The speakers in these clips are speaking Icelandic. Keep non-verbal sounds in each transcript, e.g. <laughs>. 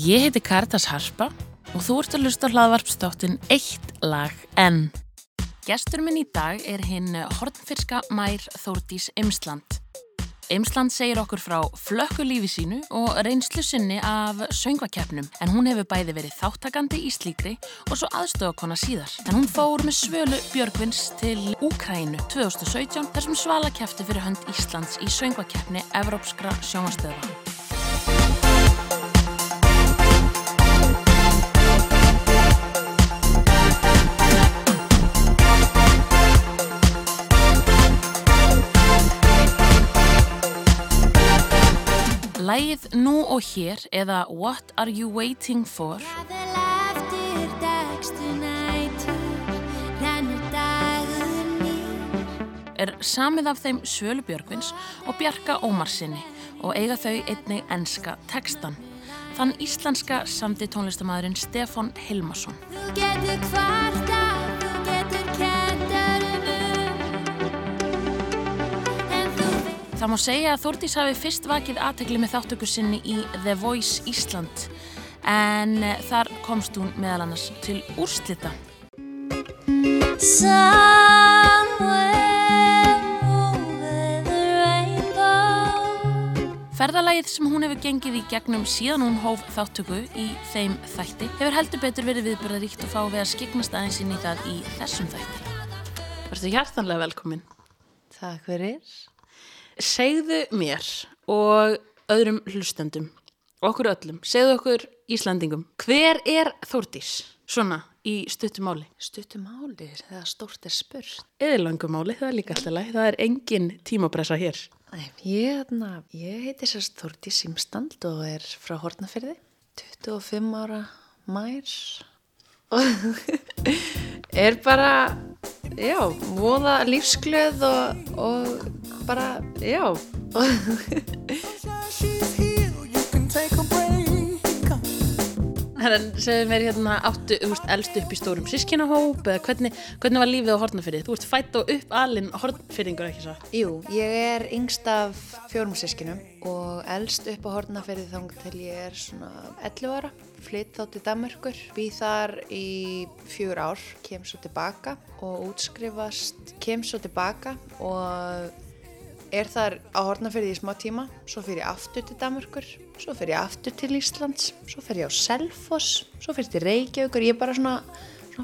Ég heiti Karitas Harpa og þú ert að lusta hlaðvarpstáttin Eitt lag enn. Gestur minn í dag er hinn hornfyrska mær Þórdís Imsland. Imsland segir okkur frá flökku lífi sínu og reynslu sinni af söngvakeppnum en hún hefur bæði verið þáttakandi í slíkri og svo aðstöðakona síðar. En hún fór með svölu Björgvins til Úkrænu 2017 þar sem Svala kæfti fyrir hönd Íslands í söngvakeppni Evrópskra sjónastöða. Lægið Nú og hér eða What are you waiting for er samið af þeim Svölu Björgvins og Bjarka Ómarsinni og eiga þau einnig enska tekstan. Þann íslenska samti tónlistamæðurinn Stefan Hilmarsson. Það má segja að Þórtís hafi fyrst vakið aðtegli með þáttöku sinni í The Voice Ísland en þar komst hún meðal annars til úrslita. Ferðalagið sem hún hefur gengið í gegnum síðan hún hóf þáttöku í þeim þætti hefur heldur betur verið viðbörðaríkt og fá við að skiknast aðeins inn í það í þessum þætti. Verður hjartanlega velkomin. Takk fyrir. Segðu mér og öðrum hlustendum, okkur öllum, segðu okkur Íslandingum, hver er Þórdís? Svona í stuttumáli. Stuttumáli, það er stórt er spurt. Eða langumáli, það er líka alltaf læg, það er engin tímapressa hér. Ég, na, ég heiti sérst Þórdís Simstand og er frá Hortnafyrði, 25 ára mær og <laughs> er bara, já, voða lífsglöð og, og bara, já. En segðu mér hérna áttu, þú veist, elst upp í stórum sískinahóp eða hvernig, hvernig var lífið á Hortnafyrði? Þú ert fætt og upp alinn Hortnfyrðingur, ekki svo? Jú, ég er yngst af fjórum sískinum og elst upp á Hortnafyrði þang til ég er svona 11 ára. Flytt þá til Danmarkur, býð þar í fjör ár, kem svo tilbaka og útskrifast, kem svo tilbaka og er þar á Hortnafyrði í smá tíma, svo fyrir ég aftur til Danmarkur, svo fyrir ég aftur til Íslands, svo fyrir ég á Selfoss, svo fyrir ég til Reykjavíkur, ég er bara svona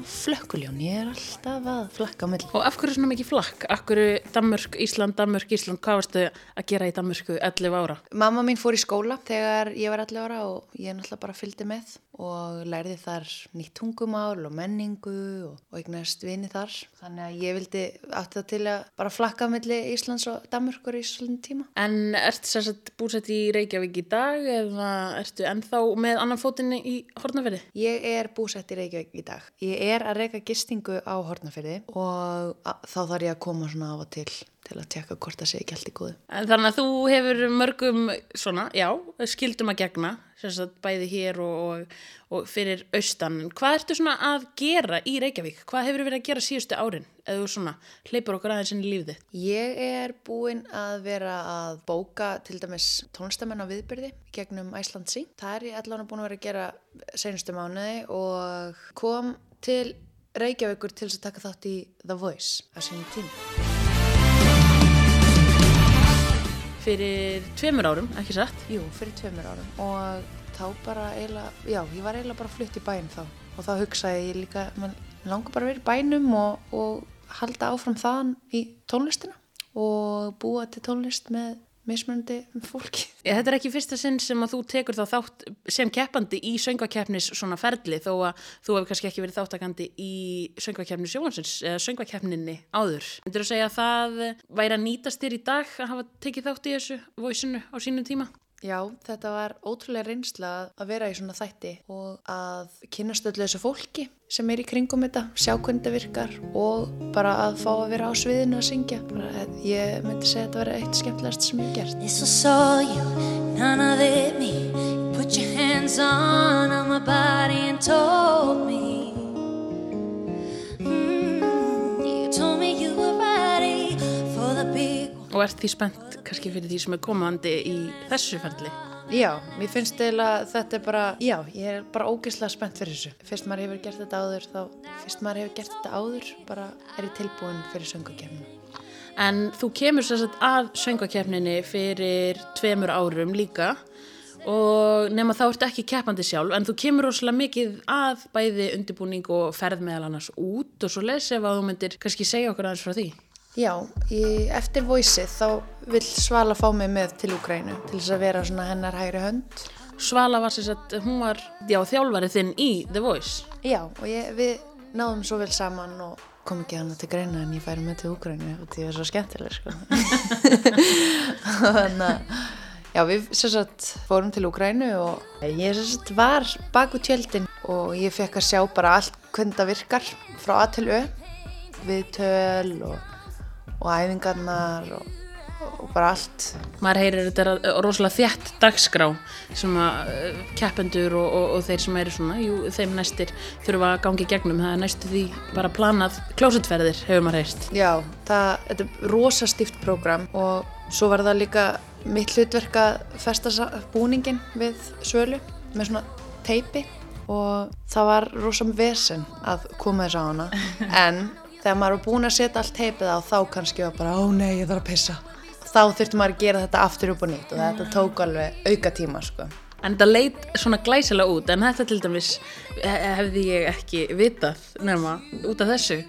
flökkuljón, ég er alltaf að flakka á milli. Og af hverju svona mikið flakk? Af hverju Danmörk, Ísland, Danmörk, Ísland, hvað varstu að gera í Danmörku 11 ára? Mamma mín fór í skóla þegar ég var 11 ára og ég náttúrulega bara fylgdi með og lærði þar nýtt tungumál og menningu og, og eignast vini þar. Þannig að ég vildi átti það til að bara flakka melli Íslands og Danmörkur í svolítið tíma. En ert sérsagt búsett í Reykjavík í dag eða ertu ennþá með annan fótinni í Hortnafyrði? Ég er búsett í Reykjavík í dag. Ég er að reyka gistingu á Hortnafyrði og þá þarf ég að koma svona af og til til að tjekka hvort það sé ekki allt í góðu. En þannig að þú hefur mörgum svona, já, skildum að gegna, sérstaklega bæði hér og, og, og fyrir austan. Hvað ertu svona að gera í Reykjavík? Hvað hefur verið að gera síðustu árin? Eða þú svona, hleypur okkur aðeins inn í lífið þitt? Ég er búinn að vera að bóka til dæmis tónlistamenn á viðbyrði gegnum Æslandsi. Það er ég allavega búin að vera að gera senustu mánuði og kom til Reykjavíkur til að taka þátt í The Voice á sínum tíma. Fyrir tveimur árum, ekki satt? Jú, fyrir tveimur árum og þá bara eiginlega, já, ég var eiginlega bara flutt í bæn þá og þá hugsaði ég líka, mann langar bara í bænum og, og halda áfram þaðan í tónlistina og búa til tónlist með mismunandi fólki. Ég, þetta er ekki fyrsta sinn sem að þú tekur þá þátt sem keppandi í söngvakeppnis svona ferli þó að þú hefur kannski ekki verið þáttakandi í söngvakeppnis sjóhansins eða söngvakeppninni áður. Þú að segja að það væri að nýtast þér í dag að hafa tekið þátt í þessu voisinu á sínum tíma? Já, þetta var ótrúlega reynsla að vera í svona þætti og að kynast öllu þessu fólki sem er í kringum þetta, sjá hvernig þetta virkar og bara að fá að vera á sviðinu að syngja. Bara, ég myndi segja að þetta verði eitt skemmtilegast sem ég gert. This I saw you, none of it me Put your hands on, on my body and told me mm, You told me you were ready for the big Og ert því spennt kannski fyrir því sem er komandi í þessu ferli? Já, mér finnst eiginlega að þetta er bara, já, ég er bara ógeðslega spennt fyrir þessu. Fyrst maður hefur gert þetta áður, þá, fyrst maður hefur gert þetta áður, bara er ég tilbúin fyrir söngakefninu. En þú kemur sér satt að söngakefninni fyrir tveimur árum líka og nema þá ertu ekki keppandi sjálf en þú kemur rosalega mikið að bæði undirbúning og ferð meðal annars út og svo les ef að þú myndir kannski segja okkur aðeins frá því. Já, í, eftir voiceið þá vil Svala fá mig með til Úgrænu til þess að vera svona hennar hægri hönd. Svala var sér satt, hún var já, þjálfarið þinn í The Voice. Já, og ég, við náðum svo vel saman og kom ekki hana til Greina en ég færi með til Úgrænu og því það er svo skemmtileg, sko. <laughs> Þannig að, já, við sem sagt fórum til Úgrænu og ég sem sagt var bak úr tjöldin og ég fekk að sjá bara allt hvernig það virkar frá A til Ö, viðtöl og, og æfingarnar og, og bara allt. Maður heyrir þetta er að- rosalega þjætt dagskrá sem að eh, keppendur og, og, og þeir sem eru svona, jú, þeim næstir þurfa að gangi gegnum, það er næstu því bara planað klósetferðir, hefur maður heyrst. Já, það, þetta er rosa stíft prógram og svo var það líka mitt hlutverk að festa búningin við svölu með svona teipi og það var rosa vesen að koma þess á hana <laughs> en þegar maður var búin að setja allt teipið á þá kannski var bara, ó nei, ég þarf að pissa þá þurfti maður að gera þetta aftur upp og nýtt og þetta tók alveg auka tíma sko. En þetta leit svona glæsilega út, en þetta til dæmis he- hefði ég ekki vitað nema út af þessu.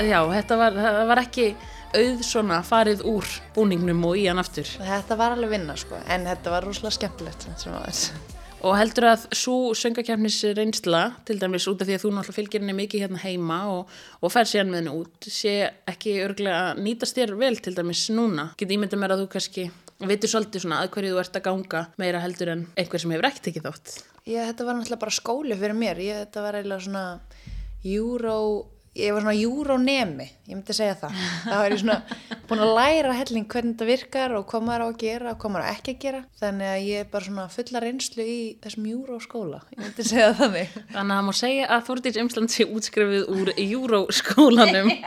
Já, þetta var, var ekki auð svona farið úr búningnum og í hann aftur. þetta var alveg vinna sko, en þetta var rosalega skemmtilegt sem áður. Og heldur að svo söngakefnis reynsla, til dæmis út af því að þú náttúrulega fylgir henni mikið hérna heima og, og fer síðan með henni út, sé ekki örglega að nýtast þér vel til dæmis núna. Get ímynda mér að þú kannski veitur svolítið svona að hverju þú ert að ganga meira heldur en einhver sem hefur ekkert ekki þátt. Já, þetta var náttúrulega bara skóli fyrir mér. Ég, þetta var eiginlega svona júró, ég var svona júrónemi, ég myndi segja það. Það var ég svona búin að læra helling hvernig þetta virkar og hvað maður á að gera og hvað maður á ekki að gera. Þannig að ég er bara svona fulla reynslu í þessum júróskóla, ég myndi segja það þannig. Þannig að það má segja að Þórdís Imsland sé útskrifið úr júróskólanum. <laughs>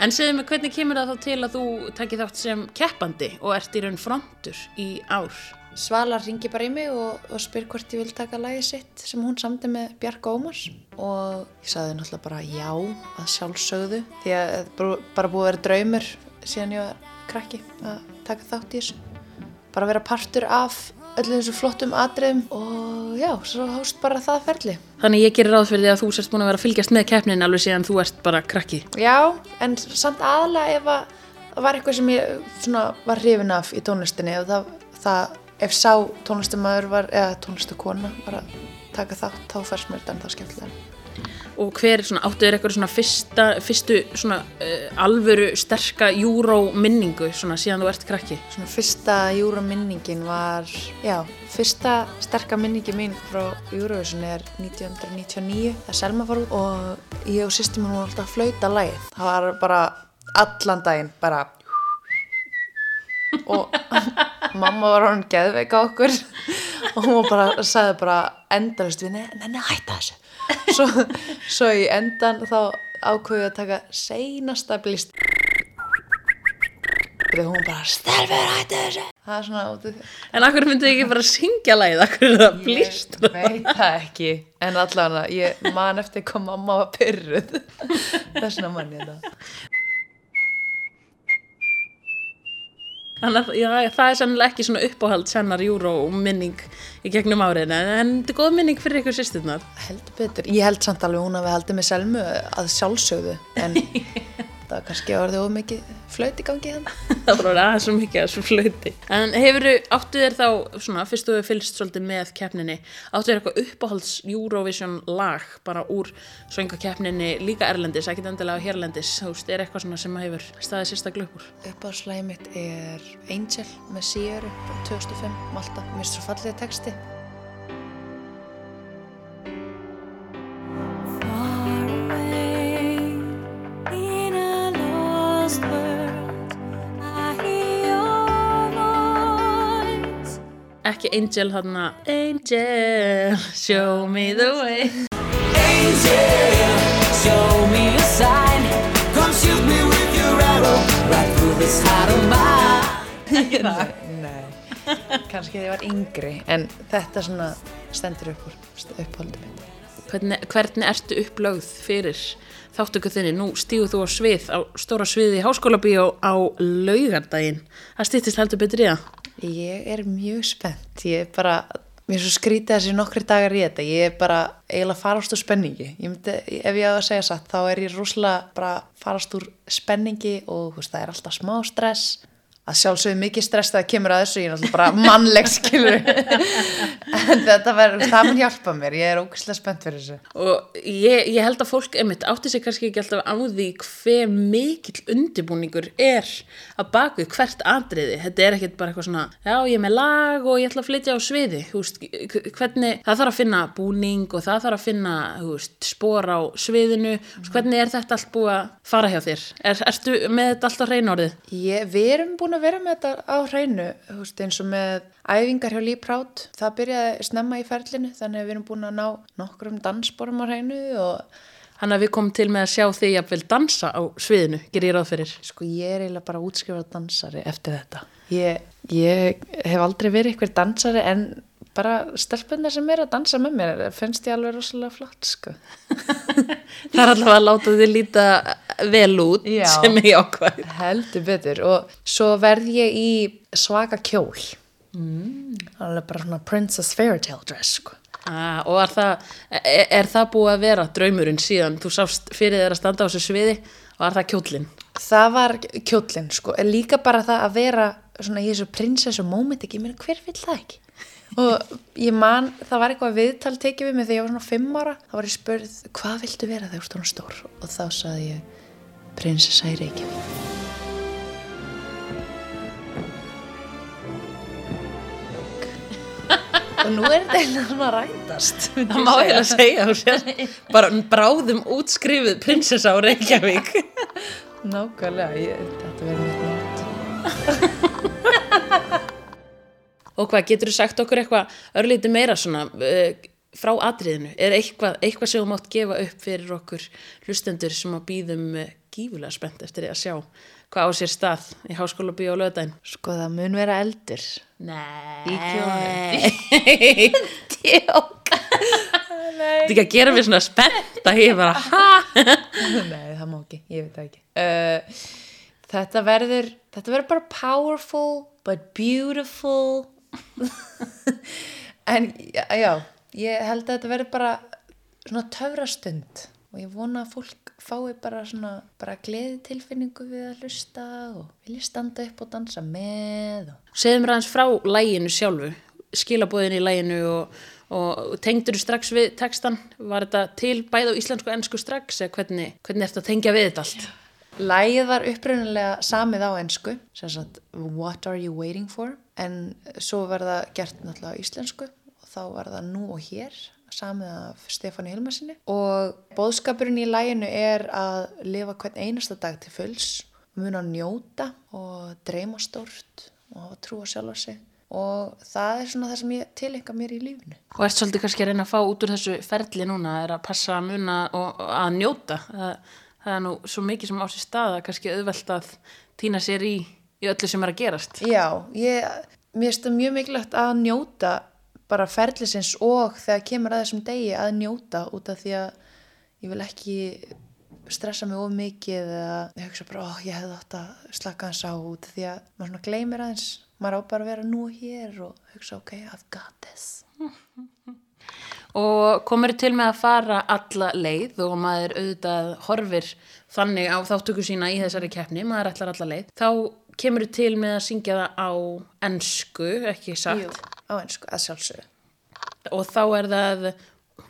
en segðu mig, hvernig kemur það þá til að þú takir þátt sem keppandi og ert í raun frontur í ár? Svala ringi bara í mig og, og spyr hvort ég vil taka lagi sitt sem hún samdi með Bjarka Ómars. Og ég sagði náttúrulega bara já að sjálfsögðu því að er bara- búið að vera draumur síðan ég var krakki að taka þátt í þessu. Bara vera partur af öllum þessu flottum atriðum og já, svo hóst bara það ferli. Þannig ég gerir ráð fyrir því að þú sérst búin að vera að fylgjast með keppnin alveg síðan þú ert bara krakki. Já, en samt aðalega ef að það var eitthvað sem ég svona var hrifin af í tónlistinni og það, það ef sá tónlistamæður var, eða tónlistakona var að taka þátt, þá færst mér þetta ennþá skemmtilega. Og hver svona, áttu þér eitthvað svona fyrsta, fyrstu svona uh, alvöru sterka júró minningu svona síðan þú ert krakki? Svona fyrsta júraminningin var, já, fyrsta sterka minningi mín frá Eurovision er 1999, það er Selma fór út og ég og sýstum hún var alltaf að flauta lagið. Það var bara allan daginn, bara og mamma var hann geðveik á okkur. Og hún bara, sagði bara endalist við, neina, hætta þessu. Svo, svo í endan þá ákveði að taka seinasta blíst og hún bara, stelfur, hætta þessu. Það er svona því. En akkur myndið ekki bara syngja lagið, akkur er það blíst? Ég veit það ekki, en allavega ég man eftir hvað mamma var pyrruð þessna mann ég þetta Þannig að já, það er sannilega ekki svona uppáhald sennar júró minning í gegnum áriðin en, þetta er góð minning fyrir ykkur sýsturnar. heldur betur, ég held samt alveg hún að við haldið með Selmu að sjálfsögðu en <laughs> það var kannski orðið of mikið flöt í gangi þannig <laughs> það var aðeins svo mikið að svo flöyti. En hefur áttu þér þá, svona, fyrst þú hefur fylgst svolítið með keppninni, áttu þér eitthvað uppáhalds Eurovision lag bara úr svöngakeppninni líka erlendis, ekki endilega hérlendis, þú veist, er eitthvað svona sem hefur staðið sérsta glöpur? uppáðslægi mitt er Angel með Sýjöru frá 2005, Malta, mér finnst svo fallið texti ekki Angel hann Angel, show me the way Angel, show me a sign. Come shoot me with your arrow right through this heart of mine. Nei, kannski ég var yngri en þetta svona stendur upp upphaldum mitt. hvernig, hvernig ertu upplögð fyrir þáttöku þinni? Nú stígu þú á svið á stóra sviði í háskólabíó á laugardaginn. Það stýttist heldur betur í það. Ég er mjög spennt, ég er bara, mér er svo skrítið þessi nokkri dagar í þetta, ég er bara eiginlega farast úr spenningi. Ég myndi, ef ég á að segja satt, þá er ég rosalega bara farast úr spenningi og veist, það er alltaf smá stress, að sjálfsögðu mikið stress það kemur að þessu, ég er náttúrulega bara mannleg skilur. en þetta verður, það mun hjálpa mér, ég er ógæslega spennt fyrir þessu. Og ég, ég held að fólk, einmitt, átti sig kannski ekki alltaf á því hver mikill undibúningur er að baku hvert atriði. Þetta er ekkert bara eitthvað svona, já, ég er með lag og ég ætla að flytja á sviði. Veist, hvernig, það þarf að finna búning og það þarf að finna, veist, spór á sviðinu. Hvernig er þetta allt búið að fara hjá þér? Er, að vera með þetta á hreinu, þú veist, eins og með æfingar hjá Líprát. Það byrjaði snemma í ferlinu, þannig að við erum búin að ná nokkrum dansborum á hreinu og Þannig að við komum til með að sjá þig jafnvel dansa á sviðinu, gerir ég ráð fyrir. sko ég er eiginlega bara útskrifað dansari eftir þetta. Ég, ég hef aldrei verið eitthvað dansari en bara stelpunir sem er að dansa með mér finnst ég alveg rosalega flott, sko. <laughs> Það er allavega að láta þig líta vel út Já. sem er jákvæð. Heldur betur og svo verð ég í svaka kjól. Mm. Alveg bara svona princess fairytale dress, sko. Ah, og er það, er, er það búið að vera draumurinn síðan þú sást fyrir þér að standa á þessu sviði og er það kjólinn? Það var kjóllinn sko, en líka bara það að vera svona í þessu prinsessu moment ekki, ég meina hver vill það ekki? Og ég man, það var eitthvað viðtal tekið við mig þegar ég var svona fimm ára, þá var ég spurð, hvað viltu vera þegar þú svona stór? Og þá saði ég, prinsessa í Reykjavík. Og nú er þetta eiginlega svona að rætast. Það má ég að segja sér bara bráðum útskrifuð prinsessa á Reykjavík. Nákvæmlega, ég, þetta verður moment. Og hvað, getur þú sagt okkur eitthvað örlítið meira svona uh, frá atriðinu? Er eitthvað, eitthvað sem þú mátt gefa upp fyrir okkur hlustendur sem að býðum uh, gífulega spennt eftir því að sjá hvað á sér stað í háskóla bíó á löðdæn? Sko það mun vera eldur. Nei. Í kjólnum. Tjók. Þetta er ekki að gera mér svona spennt að ég bara, ha? Nei, það má ekki, ég veit það ekki. Uh, þetta verður, þetta verður bara powerful but beautiful. <laughs> en já, já, ég held að þetta verður bara svona töfrastund og ég vona að fólk fái bara svona bara gleði tilfinningu við að hlusta og vilja standa upp og dansa með og Segðu mér aðeins frá læginu sjálfu, skilabóðin í læginu og, og tengdur þú strax við textan? Var þetta til bæði á íslensku og ennsku strax eða hvernig, hvernig ertu að tengja við þetta allt? Lægið var upprunalega samið á ensku, sem sagt What are you waiting for? En svo var það gert náttúrulega á íslensku og þá var það nú og hér, samið af Stefáni Hilmarsinni. Og bóðskapurinn í læginu er að lifa hvern einasta dag til fulls, mun að njóta og dreyma stórt og hafa trú á sjálfa sig. Og það er svona það sem ég tilenga mér í lífinu. Og ert svolítið kannski að reyna að fá út úr þessu ferli núna, er að passa að muna og að njóta. Það, það er nú svo mikið sem á sér stað að kannski auðvelt að týna sér í, í öllu sem er að gerast. Já, ég, mér finnst það mjög mikilvægt að njóta bara ferlisins og þegar kemur að þessum degi að njóta út af því að ég vil ekki stressa mig of mikið eða ég hugsa bara, ó, ég hefði átt að slaka hans á út því að maður svona gleymir aðeins maður á bara að vera nú hér og hugsa, ok, I've got this <laughs> Og komur til með að fara alla leið og maður auðvitað horfir þannig á þáttöku sína í þessari keppni, maður ætlar alla leið, þá kemur til með að syngja það á ennsku, ekki satt, Jú, á einsku, að sjálfsögðu og þá er það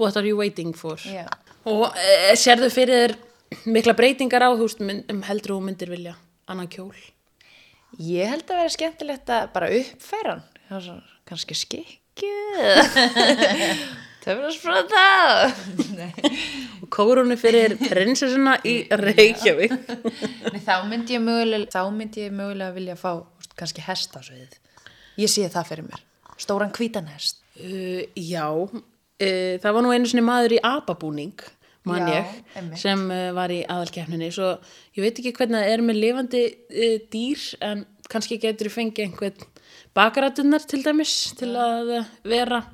What are you waiting for? Já. Og e, sérðu fyrir þér mikla breytingar á, þú veist, um heldur og myndir vilja annan kjól? Ég held að vera skemmtilegt að bara uppfæra hann kannski skikju <laughs> Töfrarsprota Nei Og kórunu fyrir prinsessuna í Reykjavík. Nei, þá myndi ég mögulega, þá myndi ég mögulega vilja fá úst, kannski hestasviðið. Ég sé það fyrir mér. stóran hvítanhest. Uh, já, uh, það var nú einu sinni maður í ababúning, man Já, ég, einmitt. sem uh, var í aðalkeppninni. Svo ég veit ekki hvernig það er með lifandi uh, dýr, en kannski getur þú fengið einhvern bakarætunar til dæmis til að vera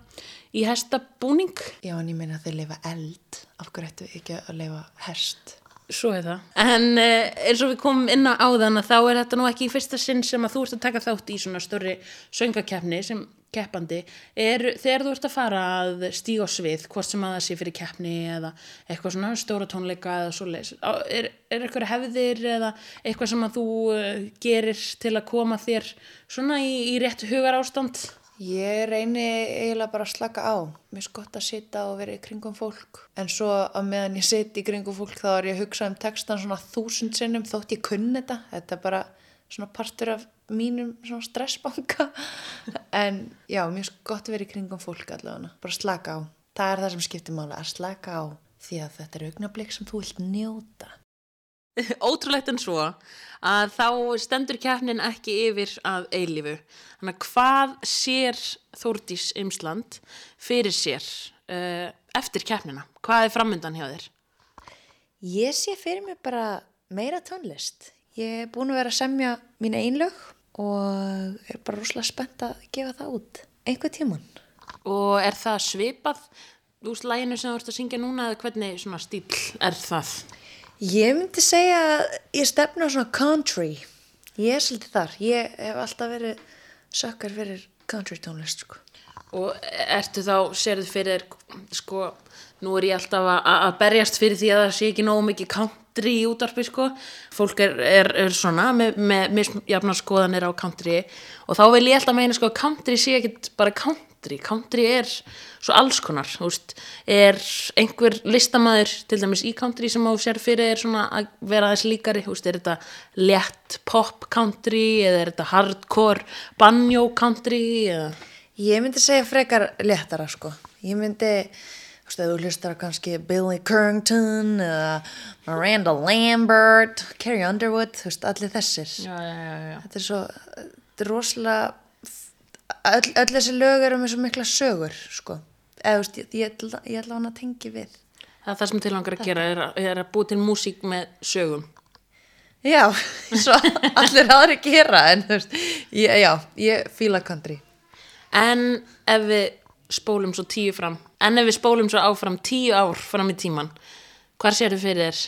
í hestabúning. Já, en ég meina þeir lifa eld. Af hverju ættu ekki að lifa hest? Svo er það. En uh, eins og við komum inn á áðan að þá er þetta nú ekki í fyrsta sinn sem að þú ert að taka þátt í svona stórri söngakeppni sem keppandi. Er, þegar þú ert að fara að stíga á svið, hvort sem að það sé fyrir keppni eða eitthvað svona stóra tónleika eða svo leis. Er, er eitthvað hefðir eða eitthvað sem að þú uh, gerir til að koma þér svona í, í rétt hugar ástand? Ég reyni eiginlega bara að slaka á. Mér er gott að sita og vera í kringum fólk. En svo að meðan ég sit í kringum fólk þá er ég að hugsa um textan svona þúsund sinnum þótt ég kunni þetta. Þetta er bara svona partur af mínum svona stressbanka. <laughs> En já, mér er gott að vera í kringum fólk allavega. Bara slaka á. Það er það sem skiptir máli, að slaka á. Því að þetta er augnablik sem þú vilt njóta. <laughs> ótrúlegt en svo að þá stendur keppnin ekki yfir að eilífu. Þannig að hvað sér Þórdís Ymsland fyrir sér uh, eftir keppnina? Hvað er framöndan hjá þér? Ég sé fyrir mig bara meira tónlist. Ég er búin að vera að semja mín einlög og er bara rosalega spennt að gefa það út. Einhver tíman. Og er það svipað úr slæginu sem þú ert að syngja núna eða hvernig svona stíl er það? Ég myndi segja að ég stefna svona country. Ég er svolítið þar. Ég hef alltaf verið sökkar fyrir country tónlist, sko. Og ertu þá, sérðu fyrir þér, sko, nú er ég alltaf að, berjast fyrir því að það sé ekki nógu mikið country í útarpi, sko. Fólk er, er, er svona með, með misjafna skoðanir á country og þá vil ég alltaf meina, sko, country sé ekkit bara country. Country er svo alls konar, veist, er einhver listamæður til dæmis í country sem á sér fyrir er svona að vera aðeins líkari, veist, er þetta létt pop country eða er þetta hardcore banjo country eða... Ég myndi segja frekar léttara, sko. Ég myndi, þú veist, þú hlustar á kannski Billy Currington eða Miranda Lambert, Carrie Underwood, þú veist, allir þessir. Já, já, já, já. Þetta er svo, þetta er rosalega, öll, öll þessi lög eru með svo mikla sögur, sko. Eða, veist, ég, ég, ég ætla hann að tengi við. Það það sem til langar að gera, er að, er að búa til músík með sögum. Já, <laughs> svo allir aðri gera, en þú veist, ég, já, ég fíla country. En ef við spólum svo tíu fram, en ef við spólum svo áfram tíu ár fram í tíman, hvar sérðu fyrir þér,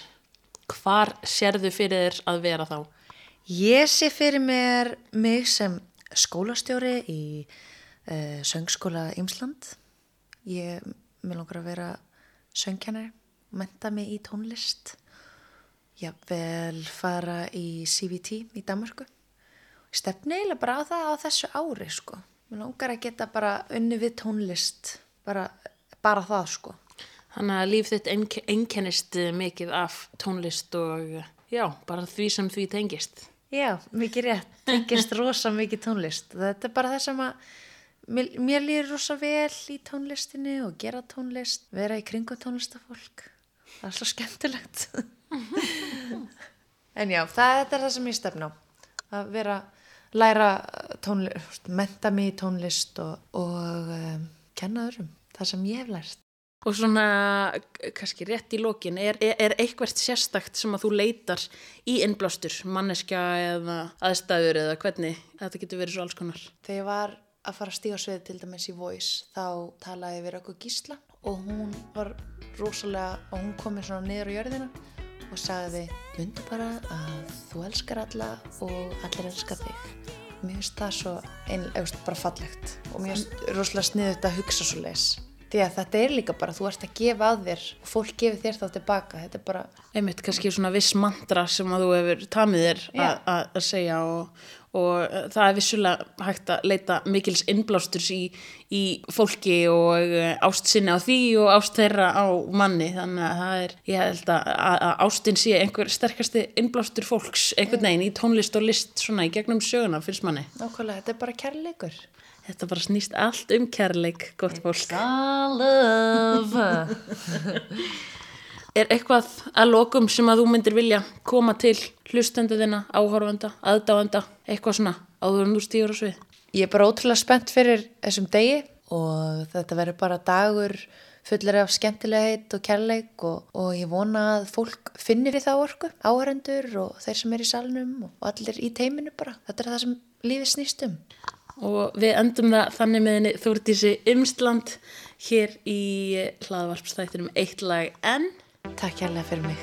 hvar sérðu fyrir þér að vera þá? Ég sé fyrir mér mig sem skólastjóri í uh, söngskóla Ímsland. Ég, mér langar að vera söngkennari, menta mig í tónlist. Vil fara í CVT í Danmarku. Stefni eiginlega bara á það á þessu ári, sko. Mér langar að geta bara unni við tónlist, bara, bara það, sko. Þannig að líf þitt einke- einkennist mikið af tónlist og já, bara því sem því tengist. Já, mikið rétt, tengist rosa mikið tónlist. Þetta er bara það sem að mér, mér líður rosa vel í tónlistinni og gera tónlist, vera í kringum tónlistafólk. Það er svo skemmtilegt. <laughs> en já, það er það sem ég stefna á. Að vera, læra tónlist, menta mig í tónlist og, og um, kenna öðrum það sem ég hef lært. Og svona, kannski rétt í lokin, er, er, er eitthvert sérstakt sem að þú leitar í innblástur, manneskja eða aðstæður eða hvernig, þetta getur verið svo alls konar. Þegar ég var að fara að stíga svið til dæmis í Voice þá talaði við okkur gísla og hún var rosalega og hún kom mér svona niður á jörðina og sagði mundu bara að þú elskar alla og allir elskar þig. Mér finnst það svo ein, eða, bara fallegt og mér finnst rosalega sniðut að hugsa svo leis. Því að þetta er líka bara, þú ert að gefa að þér og fólk gefur þér þá tilbaka. Þetta er bara, Einmitt, kannski svona viss mantra sem að þú hefur tamið þér að- segja og, og uh, það er vissulega hægt að leita mikils innblásturs í, í fólki og uh, ást sinni á því og ást þeirra á manni þannig að það er, ég held að, að, að ástin sé einhver sterkasti innblástur fólks einhvern veginn í tónlist og list svona í gegnum söguna finnst manni. nákvæmlega, þetta er bara kærleikur. Þetta bara snýst allt um kærleik, gott fólk. love. <laughs> Er eitthvað að lokum sem að þú myndir vilja koma til hlustenduðina, áhorfanda, aðdáanda, eitthvað svona áður en þú stígur á svið? Ég er bara ótrúlega spennt fyrir þessum degi og þetta verður bara dagur fullir af skemmtilegheit og kærleik og, og ég vona að fólk finnir í það orku, áhærendur og þeir sem er í salnum og allir í teiminu bara. Þetta er það sem lífið snýst um. Og við endum það þannig með henni Þúrdísi Ymsland hér í hlaðvarpstættinum Eitt lag enn. Takk kærlega fyrir mig.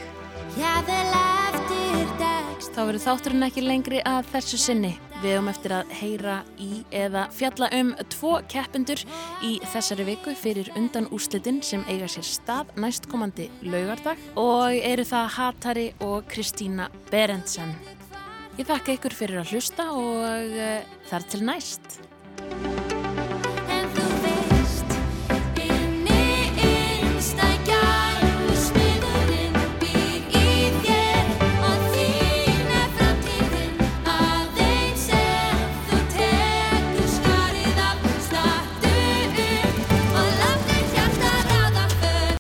Þá verður þátturinn ekki lengri að þessu sinni. Við höfum eftir að heyra í eða fjalla um tvo keppendur í þessari viku fyrir undan úrslitin sem eiga sér stað næstkomandi laugardag og eru það Hatari og Kristína Berendsen. Ég þakka ykkur fyrir að hlusta og uh, þar til næst.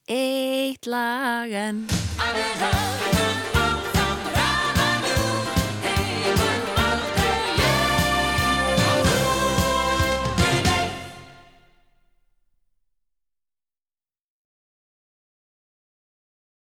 Eitt lag enn. I've heard